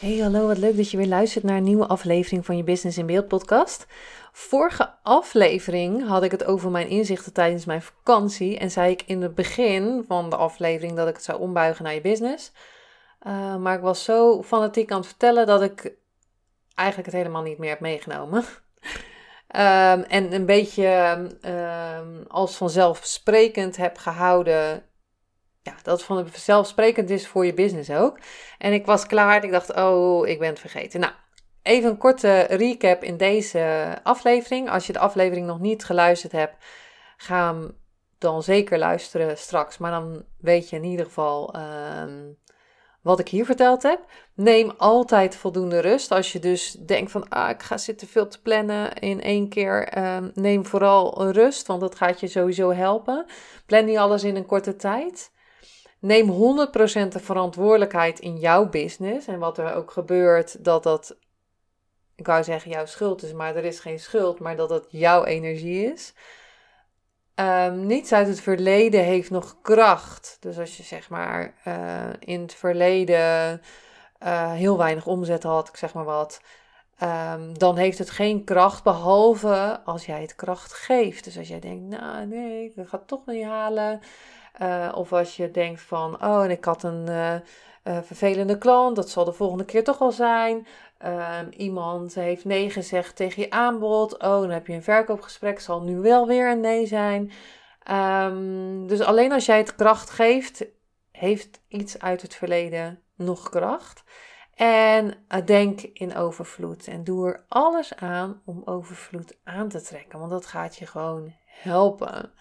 Hey, hallo, wat leuk dat je weer luistert naar een nieuwe aflevering van je Business in Beeld podcast. Vorige aflevering had ik het over mijn inzichten tijdens mijn vakantie en zei ik in het begin van de aflevering dat ik het zou ombuigen naar je business. Uh, maar ik was zo fanatiek aan het vertellen dat ik eigenlijk het helemaal niet meer heb meegenomen. um, en een beetje um, als vanzelfsprekend heb gehouden ja, dat vanzelfsprekend is voor je business ook. En ik was klaar. Ik dacht, oh, ik ben het vergeten. Nou, even een korte recap in deze aflevering. Als je de aflevering nog niet geluisterd hebt, ga dan zeker luisteren straks. Maar dan weet je in ieder geval ehm, wat ik hier verteld heb. Neem altijd voldoende rust. Als je dus denkt van, ah, ik ga zitten veel te plannen in één keer. Ehm, neem vooral rust, want dat gaat je sowieso helpen. Plan niet alles in een korte tijd. Neem 100% de verantwoordelijkheid in jouw business. En wat er ook gebeurt, dat dat, ik wou zeggen jouw schuld is, maar er is geen schuld, maar dat het jouw energie is. Um, niets uit het verleden heeft nog kracht. Dus als je zeg maar uh, in het verleden uh, heel weinig omzet had, ik zeg maar wat, um, dan heeft het geen kracht, behalve als jij het kracht geeft. Dus als jij denkt, nou nee, ik ga het toch niet halen. Uh, of als je denkt van, oh, en ik had een uh, uh, vervelende klant, dat zal de volgende keer toch wel zijn. Ehm, iemand heeft nee gezegd tegen je aanbod. Oh, dan heb je een verkoopgesprek, zal nu wel weer een nee zijn. Um, dus alleen als jij het kracht geeft, heeft iets uit het verleden nog kracht. En denk in overvloed. En doe er alles aan om overvloed aan te trekken. Want dat gaat je gewoon helpen.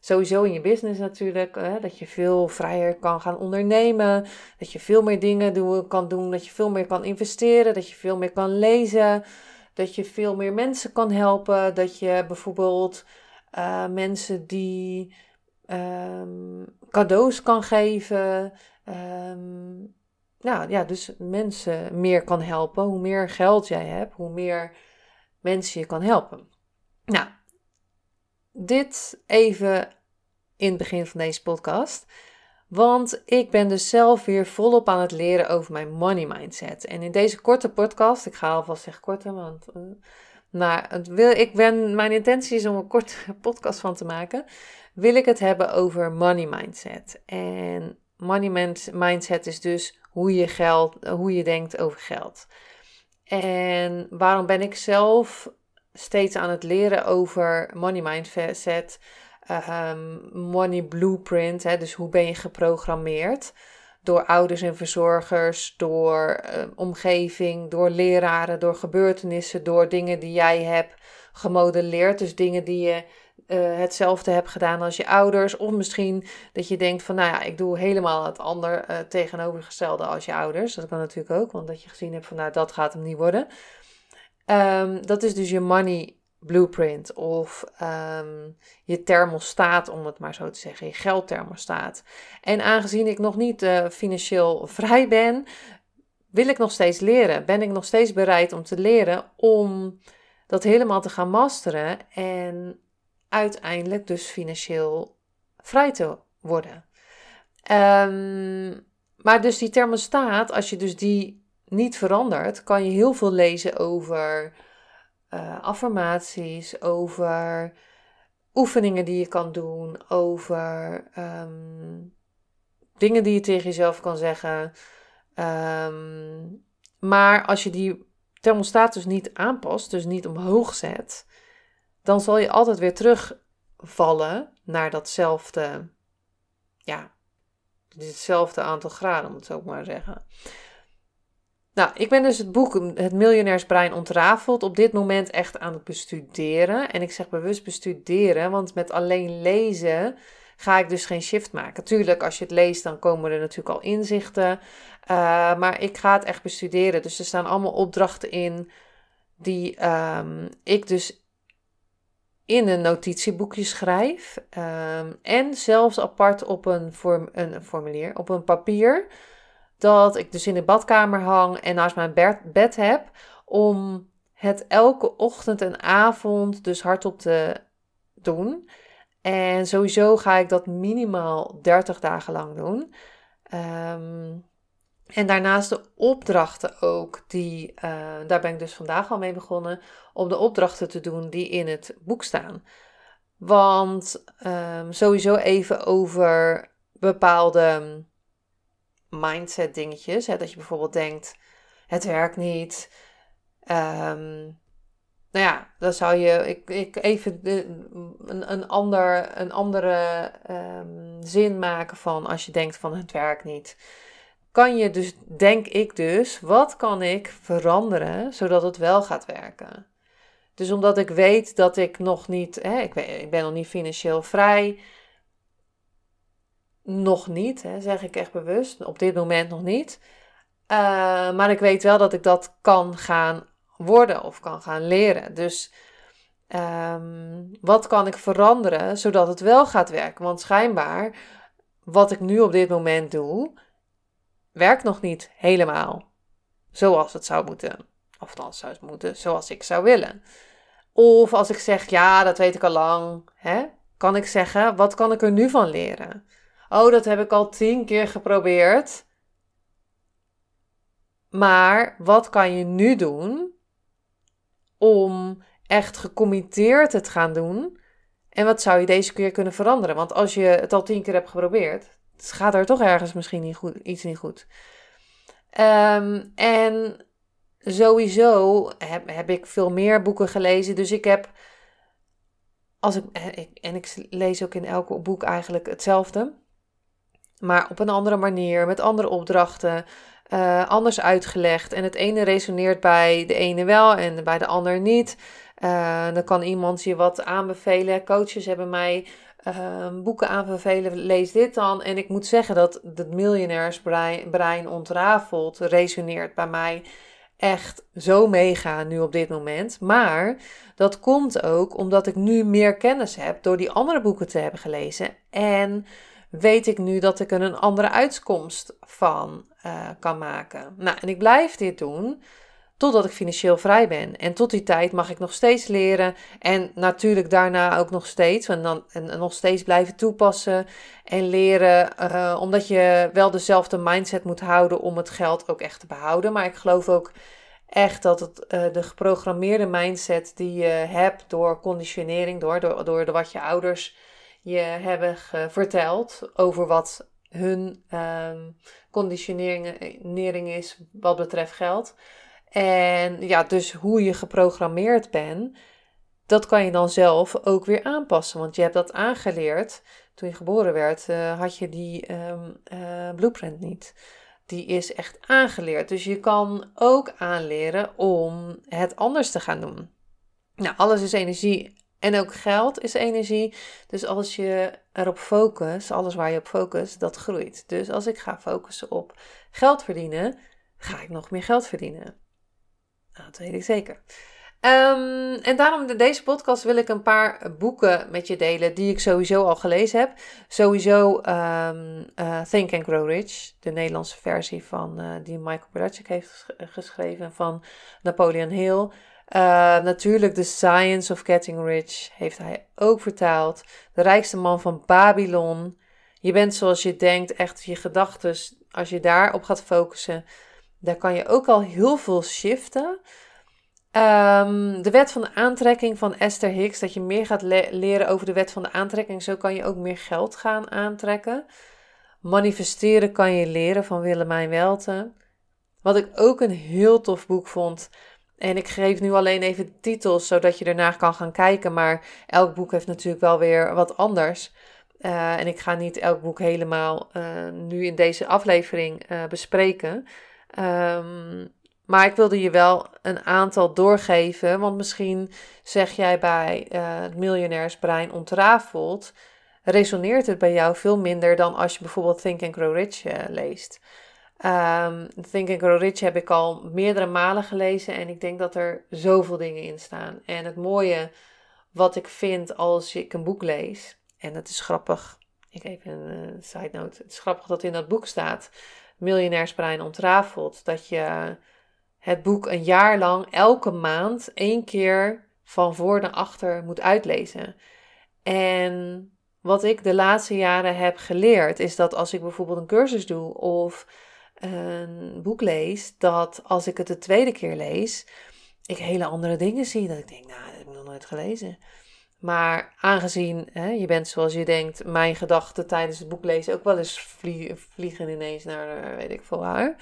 Sowieso in je business natuurlijk, hè, dat je veel vrijer kan gaan ondernemen, dat je veel meer dingen doen, kan doen, dat je veel meer kan investeren, dat je veel meer kan lezen, dat je veel meer mensen kan helpen, dat je bijvoorbeeld uh, mensen die um, cadeaus kan geven. Um, nou ja, dus mensen meer kan helpen. Hoe meer geld jij hebt, hoe meer mensen je kan helpen. Nou, dit even in het begin van deze podcast. Want ik ben dus zelf weer volop aan het leren over mijn money mindset. En in deze korte podcast, ik ga alvast zeggen korte, want uh, nou, het wil, ik ben, mijn intentie is om een korte podcast van te maken. Wil ik het hebben over money mindset. En money mindset is dus hoe je, geld, hoe je denkt over geld. En waarom ben ik zelf steeds aan het leren over money mindset, um, money blueprint, hè, dus hoe ben je geprogrammeerd door ouders en verzorgers, door uh, omgeving, door leraren, door gebeurtenissen, door dingen die jij hebt gemodelleerd, dus dingen die je uh, hetzelfde hebt gedaan als je ouders. Of misschien dat je denkt van, nou ja, ik doe helemaal het ander uh, tegenovergestelde als je ouders. Dat kan natuurlijk ook, want dat je gezien hebt van, nou, dat gaat hem niet worden. Um, dat is dus je money blueprint of um, je thermostaat, om het maar zo te zeggen, je geldthermostaat. En aangezien ik nog niet uh, financieel vrij ben, wil ik nog steeds leren. Ben ik nog steeds bereid om te leren om dat helemaal te gaan masteren en uiteindelijk dus financieel vrij te worden. Um, maar dus die thermostaat, als je dus die niet verandert, kan je heel veel lezen over uh, affirmaties, over oefeningen die je kan doen, over um, dingen die je tegen jezelf kan zeggen. Um, maar als je die thermostaat dus niet aanpast, dus niet omhoog zet, dan zal je altijd weer terugvallen naar datzelfde, ja, hetzelfde aantal graden, om het zo maar zeggen. Nou, ik ben dus het boek Het Miljonairsbrein ontrafeld op dit moment echt aan het bestuderen. En ik zeg bewust bestuderen, want met alleen lezen ga ik dus geen shift maken. Tuurlijk, als je het leest, dan komen er natuurlijk al inzichten. Uh, maar ik ga het echt bestuderen. Dus er staan allemaal opdrachten in die um, ik dus in een notitieboekje schrijf. Um, en zelfs apart op een, een formulier, op een papier. Dat ik dus in de badkamer hang en naast mijn bed heb. Om het elke ochtend en avond dus hardop te doen. En sowieso ga ik dat minimaal 30 dagen lang doen. Um, en daarnaast de opdrachten ook, die, uh, daar ben ik dus vandaag al mee begonnen, om de opdrachten te doen die in het boek staan. Want um, sowieso even over bepaalde mindset dingetjes. Hè, dat je bijvoorbeeld denkt, het werkt niet. Um, nou ja, dan zou je ik, ik even de, een, een, ander, een andere um, zin maken van als je denkt van het werkt niet kan je dus, denk ik dus, wat kan ik veranderen zodat het wel gaat werken? Dus omdat ik weet dat ik nog niet, hè, ik, ben, ik ben nog niet financieel vrij, nog niet, hè, zeg ik echt bewust, op dit moment nog niet. Uh, maar ik weet wel dat ik dat kan gaan worden of kan gaan leren. Dus um, wat kan ik veranderen zodat het wel gaat werken? Want schijnbaar, wat ik nu op dit moment doe, werkt nog niet helemaal zoals het zou moeten. Of dan zou het moeten zoals ik zou willen. Of als ik zeg, ja, dat weet ik al lang, hè, kan ik zeggen, wat kan ik er nu van leren? Oh, dat heb ik al tien keer geprobeerd. Maar wat kan je nu doen om echt gecommitteerd het gaan doen? En wat zou je deze keer kunnen veranderen? Want als je het al tien keer hebt geprobeerd, gaat er toch ergens misschien niet goed, iets niet goed. Ehm, en sowieso heb, heb ik veel meer boeken gelezen. Dus ik heb. Als ik, en ik lees ook in elk boek eigenlijk hetzelfde. Maar op een andere manier, met andere opdrachten. Uh, anders uitgelegd. En het ene resoneert bij de ene wel en bij de ander niet. Uh, dan kan iemand je wat aanbevelen. Coaches hebben mij uh, boeken aanbevelen, lees dit dan. En ik moet zeggen dat het miljonairsbrein ontrafeld resoneert bij mij echt zo mega nu op dit moment. Maar dat komt ook omdat ik nu meer kennis heb door die andere boeken te hebben gelezen. En weet ik nu dat ik er een andere uitkomst van uh, kan maken. Nou, en ik blijf dit doen totdat ik financieel vrij ben. En tot die tijd mag ik nog steeds leren en natuurlijk daarna ook nog steeds, en dan en, nog steeds blijven toepassen en leren, uh, omdat je wel dezelfde mindset moet houden om het geld ook echt te behouden. Maar ik geloof ook echt dat het, uh, de geprogrammeerde mindset die je hebt door conditionering, door, door, door wat je ouders je hebben verteld over wat hun um, conditionering is wat betreft geld en ja, dus hoe je geprogrammeerd bent, dat kan je dan zelf ook weer aanpassen. Want je hebt dat aangeleerd. Toen je geboren werd, uh, had je die um, uh, blueprint niet. Die is echt aangeleerd. Dus je kan ook aanleren om het anders te gaan doen. Nou, alles is energie en ook geld is energie. Dus als je erop focust, alles waar je op focust, dat groeit. Dus als ik ga focussen op geld verdienen, ga ik nog meer geld verdienen. Nou, dat weet ik zeker. Um, en daarom in deze podcast wil ik een paar boeken met je delen die ik sowieso al gelezen heb. Sowieso um, uh, Think and Grow Rich, de Nederlandse versie van uh, die Michael Pilatschik heeft geschreven van Napoleon Hill. Uh, natuurlijk The Science of Getting Rich heeft hij ook vertaald. De rijkste man van Babylon. Je bent zoals je denkt, echt je gedachten, als je daarop gaat focussen, daar kan je ook al heel veel shiften. Um, de wet van de aantrekking van Esther Hicks, dat je meer gaat leren over de wet van de aantrekking. Zo kan je ook meer geld gaan aantrekken. Manifesteren kan je leren van Willemijn Welten. Wat ik ook een heel tof boek vond. En ik geef nu alleen even titels, zodat je ernaar kan gaan kijken. Maar elk boek heeft natuurlijk wel weer wat anders. Uh, en ik ga niet elk boek helemaal uh, nu in deze aflevering uh, bespreken. Um, maar ik wilde je wel een aantal doorgeven, want misschien zeg jij bij het miljonairsbrein ontrafeld, resoneert het bij jou veel minder dan als je bijvoorbeeld Think and Grow Rich leest. Um, Think and Grow Rich heb ik al meerdere malen gelezen en ik denk dat er zoveel dingen in staan. En het mooie wat ik vind als ik een boek lees, en het is grappig, ik even een uh, side note, het is grappig dat in dat boek staat, Miljonairsbrein ontrafeld, dat je het boek een jaar lang elke maand één keer van voor naar achter moet uitlezen. En wat ik de laatste jaren heb geleerd, is dat als ik bijvoorbeeld een cursus doe of een boek lees, dat als ik het de tweede keer lees, ik hele andere dingen zie. Dat ik denk, nou, dat heb ik nog nooit gelezen. Maar aangezien hè, je bent zoals je denkt, mijn gedachten tijdens het boek lezen ook wel eens vliegen ineens naar weet ik veel waar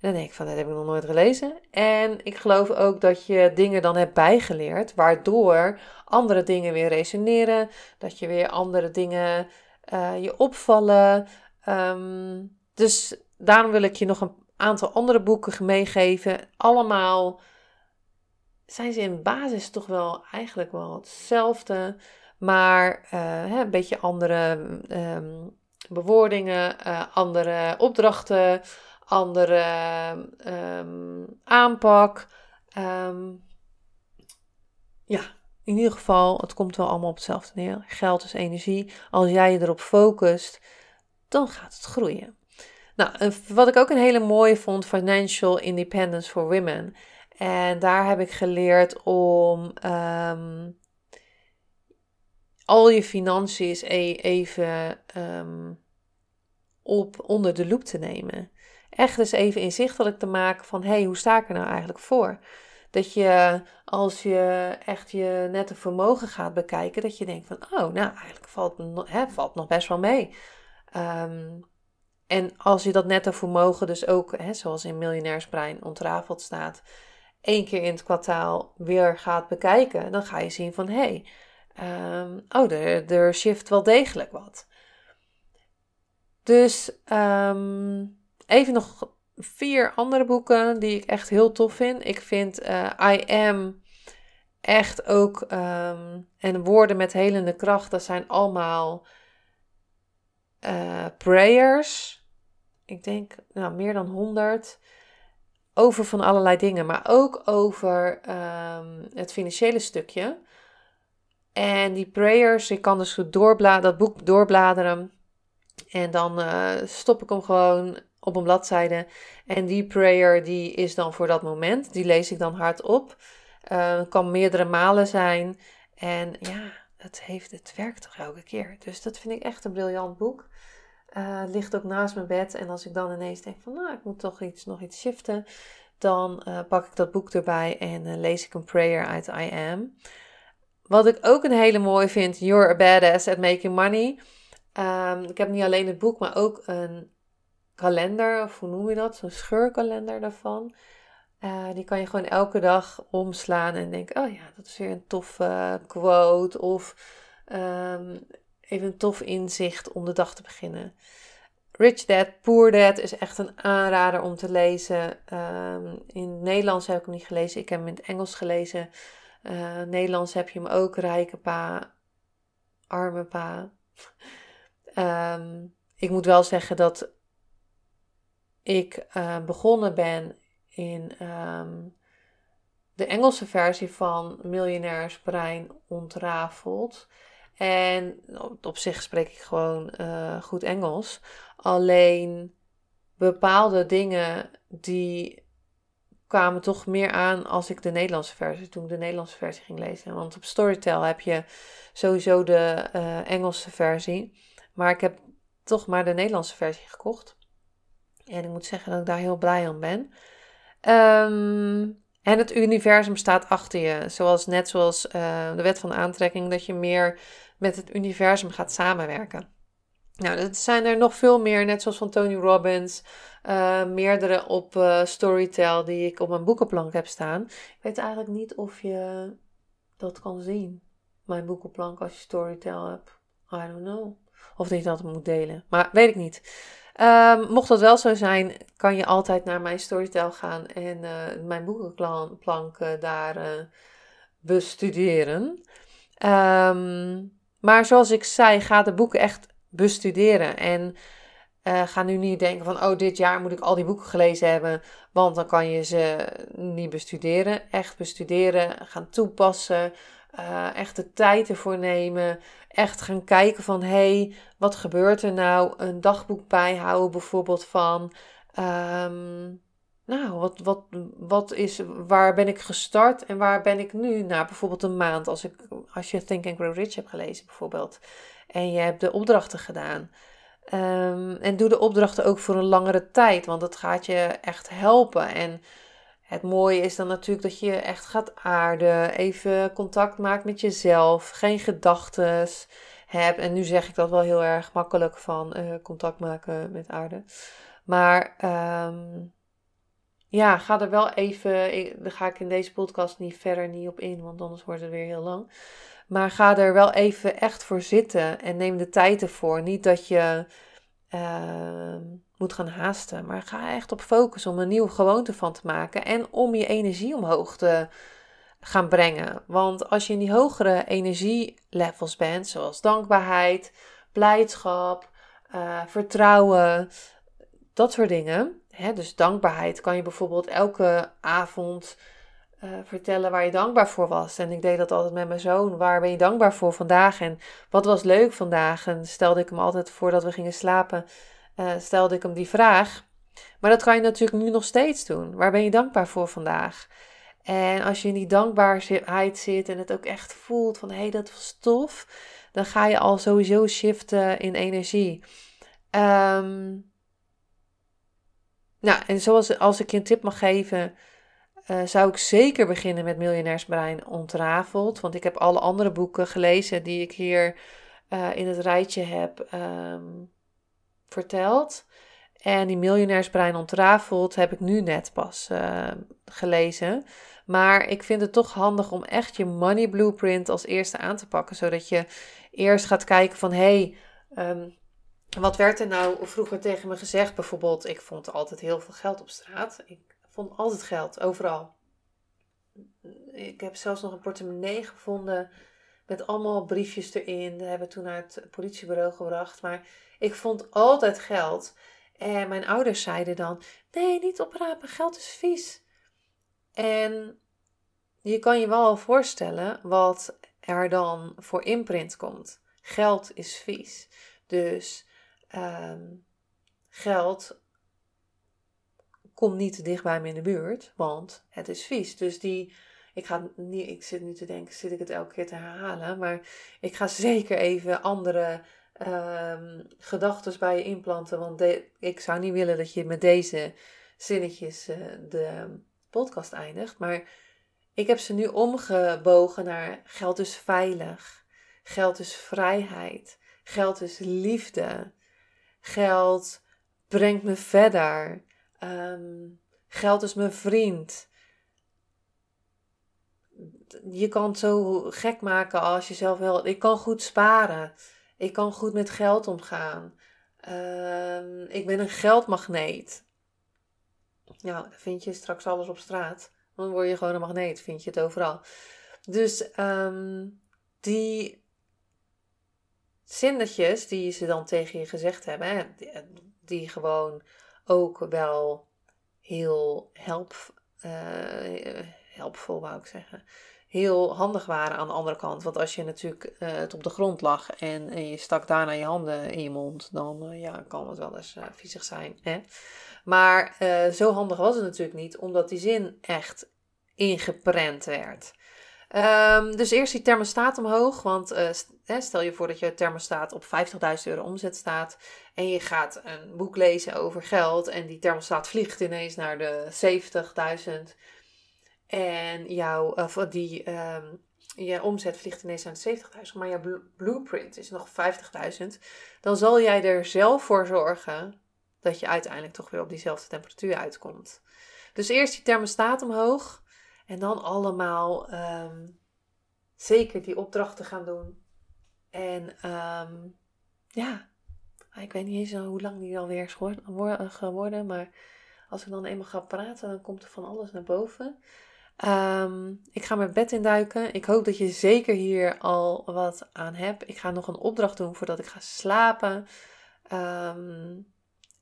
dan denk ik van, dat heb ik nog nooit gelezen. En ik geloof ook dat je dingen dan hebt bijgeleerd, waardoor andere dingen weer resoneren. Dat je weer andere dingen uh, je opvallen. Um, dus daarom wil ik je nog een aantal andere boeken meegeven. Allemaal zijn ze in basis toch wel eigenlijk wel hetzelfde. Maar hè, een beetje andere um, bewoordingen, uh, andere opdrachten andere um, aanpak. Um, ja, in ieder geval, het komt wel allemaal op hetzelfde neer. Geld is energie. Als jij je erop focust, dan gaat het groeien. Nou, wat ik ook een hele mooie vond, Financial Independence for Women. En daar heb ik geleerd om um, al je financiën e-, even um, op onder de loep te nemen echt eens even inzichtelijk te maken van hé, hey, hoe sta ik er nou eigenlijk voor? Dat je als je echt je nette vermogen gaat bekijken, dat je denkt van oh, nou eigenlijk valt, hè, valt nog best wel mee. Um, en als je dat nette vermogen dus ook, hè, zoals in Miljonairsbrein ontrafeld staat, één keer in het kwartaal weer gaat bekijken, dan ga je zien van hé, hey, um, oh, er, er shift wel degelijk wat. Dus um, Even nog vier andere boeken die ik echt heel tof vind. Ik vind uh, I Am echt ook. Um, en Woorden met Helende Kracht, dat zijn allemaal uh, prayers. Ik denk nou, meer dan honderd. Over van allerlei dingen, maar ook over um, het financiële stukje. En die prayers, ik kan dus dat boek doorbladeren. En dan uh, stop ik hem gewoon op een bladzijde. En die prayer die is dan voor dat moment. Die lees ik dan hardop. Uh, kan meerdere malen zijn. En ja, het, heeft, het werkt toch elke keer. Dus dat vind ik echt een briljant boek. Uh, ligt ook naast mijn bed. En als ik dan ineens denk van nou, ik moet toch iets, nog iets shiften. Dan uh, pak ik dat boek erbij en lees ik een prayer uit I Am. Wat ik ook een hele mooie vind, You're a Badass at Making Money. Um, ik heb niet alleen het boek, maar ook een kalender, of hoe noem je dat? Zo'n scheurkalender daarvan. Die kan je gewoon elke dag omslaan en denken: oh ja, dat is weer een toffe quote. Of um, even een tof inzicht om de dag te beginnen. Rich Dad, Poor Dad is echt een aanrader om te lezen. Um, in het Nederlands heb ik hem niet gelezen, ik heb hem in het Engels gelezen. Uh, Nederlands heb je hem ook, Rijke Pa, Arme Pa. Um, ik moet wel zeggen dat ik uh, begonnen ben in um, de Engelse versie van Miljonairsbrein ontrafeld. En op zich spreek ik gewoon uh, goed Engels. Alleen bepaalde dingen die kwamen toch meer aan als ik de Nederlandse versie, toen ik de Nederlandse versie ging lezen. Want op Storytel heb je sowieso de uh, Engelse versie. Maar ik heb toch maar de Nederlandse versie gekocht. En ik moet zeggen dat ik daar heel blij om ben. Ehm, en het universum staat achter je. Zoals, net zoals uh, de wet van aantrekking, dat je meer met het universum gaat samenwerken. Nou, dat zijn er nog veel meer, net zoals van Tony Robbins. Uh, meerdere op uh, Storytel die ik op mijn boekenplank heb staan. Ik weet eigenlijk niet of je dat kan zien. Mijn boekenplank als je Storytel hebt. I don't know. Of dat je dat moet delen. Maar weet ik niet. Um, mocht dat wel zo zijn, kan je altijd naar mijn Storytel gaan en uh, mijn boekenplank daar bestuderen. Um, maar zoals ik zei, ga de boeken echt bestuderen. En uh, ga nu niet denken van, oh, dit jaar moet ik al die boeken gelezen hebben, want dan kan je ze niet bestuderen. Echt bestuderen, gaan toepassen, uh, echt de tijd ervoor nemen. Echt gaan kijken van, hey, wat gebeurt er nou? Een dagboek bijhouden bijvoorbeeld van, um, nou, wat, wat, wat is, waar ben ik gestart en waar ben ik nu? Nou, bijvoorbeeld een maand, als, ik, als je Think and Grow Rich hebt gelezen bijvoorbeeld. En je hebt de opdrachten gedaan. Um, en doe de opdrachten ook voor een langere tijd, want dat gaat je echt helpen. En het mooie is dan natuurlijk dat je echt gaat aarden, even contact maakt met jezelf, geen gedachten hebt. En nu zeg ik dat wel heel erg makkelijk van uh, contact maken met aarde. Maar um, ja, ga er wel even. Daar ga ik in deze podcast niet verder niet op in, want anders wordt het weer heel lang. Maar ga er wel even echt voor zitten en neem de tijd ervoor. Niet dat je uh, moet gaan haasten, maar ga echt op focus om een nieuwe gewoonte van te maken en om je energie omhoog te gaan brengen. Want als je in die hogere energielevels bent, zoals dankbaarheid, blijdschap, uh, vertrouwen, dat soort dingen. Hè, dus dankbaarheid kan je bijvoorbeeld elke avond uh, vertellen waar je dankbaar voor was. En ik deed dat altijd met mijn zoon. Waar ben je dankbaar voor vandaag? En wat was leuk vandaag? En stelde ik hem altijd voordat we gingen slapen, uh, stelde ik hem die vraag. Maar dat kan je natuurlijk nu nog steeds doen. Waar ben je dankbaar voor vandaag? En als je in die dankbaarheid zit en het ook echt voelt van hé, hey, dat was tof, dan ga je al sowieso shiften in energie. Um, nou, en zoals als ik je een tip mag geven, uh, zou ik zeker beginnen met Miljonairsbrein ontrafeld. Want ik heb alle andere boeken gelezen die ik hier uh, in het rijtje heb um, verteld. En die Miljonairsbrein ontrafeld heb ik nu net pas uh, gelezen. Maar ik vind het toch handig om echt je money blueprint als eerste aan te pakken. Zodat je eerst gaat kijken van hé, hey, um, wat werd er nou vroeger tegen me gezegd? Bijvoorbeeld, ik vond altijd heel veel geld op straat. Ik vond altijd geld, overal. Ik heb zelfs nog een portemonnee gevonden met allemaal briefjes erin. Dat hebben we toen naar het politiebureau gebracht. Maar ik vond altijd geld. En mijn ouders zeiden dan: Nee, niet oprapen, geld is vies. En je kan je wel voorstellen wat er dan voor imprint komt. Geld is vies. Dus um, geld komt niet dicht bij me in de buurt, want het is vies. Dus die, ik, ga niet, ik zit nu te denken, zit ik het elke keer te herhalen, maar ik ga zeker even andere um, gedachten bij je inplanten, want ik zou niet willen dat je met deze zinnetjes uh, de podcast eindigt, maar ik heb ze nu omgebogen naar geld is veilig, geld is vrijheid, geld is liefde, Geld brengt me verder. Um, geld is mijn vriend. Je kan het zo gek maken als je zelf wil. Ik kan goed sparen. Ik kan goed met geld omgaan. Um, ik ben een geldmagneet. Nou, vind je straks alles op straat. Dan word je gewoon een magneet, vind je het overal. Dus um, die zinnetjes die ze dan tegen je gezegd hebben, hè, die, die, gewoon ook wel heel help, uh, helpvol, wou ik zeggen. Heel handig waren aan de andere kant. Want als je natuurlijk uh, het op de grond lag en, en, je stak daarna je handen in je mond, dan ja, kan het wel eens viezig zijn. Hè? Maar zo handig was het natuurlijk niet, omdat die zin echt ingeprent werd. Um, dus eerst die thermostaat omhoog, want uh, stel je voor dat je thermostaat op 50.000 euro omzet staat en je gaat een boek lezen over geld en die thermostaat vliegt ineens naar de 70.000 en jouw, die, um, je omzet vliegt ineens naar de 70.000, maar jouw blueprint is nog 50.000, dan zal jij er zelf voor zorgen dat je uiteindelijk toch weer op diezelfde temperatuur uitkomt. Dus eerst die thermostaat omhoog. En dan allemaal um, zeker die opdrachten gaan doen. En um, ja, ik weet niet eens hoe lang die alweer is geworden, maar als ik dan eenmaal ga praten, dan komt er van alles naar boven. Ehm, ik ga mijn bed induiken. Ik hoop dat je zeker hier al wat aan hebt. Ik ga nog een opdracht doen voordat ik ga slapen. Um,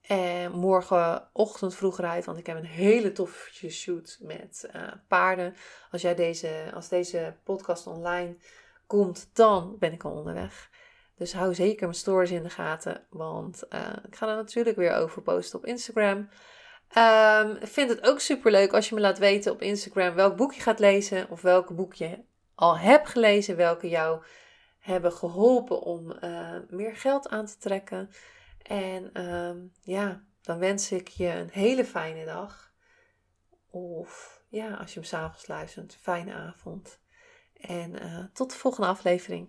en morgenochtend vroeg uit, want ik heb een hele toffe shoot met uh, paarden. Als, jij deze, als deze podcast online komt, dan ben ik al onderweg. Dus hou zeker mijn stories in de gaten, want uh, ik ga er natuurlijk weer over posten op Instagram. Um, ik vind het ook super leuk als je me laat weten op Instagram welk boek je gaat lezen of welke boek je al hebt gelezen, welke jou hebben geholpen om meer geld aan te trekken. En um, ja, dan wens ik je een hele fijne dag. Of ja, als je hem s'avonds luistert, fijne avond. En uh, tot de volgende aflevering.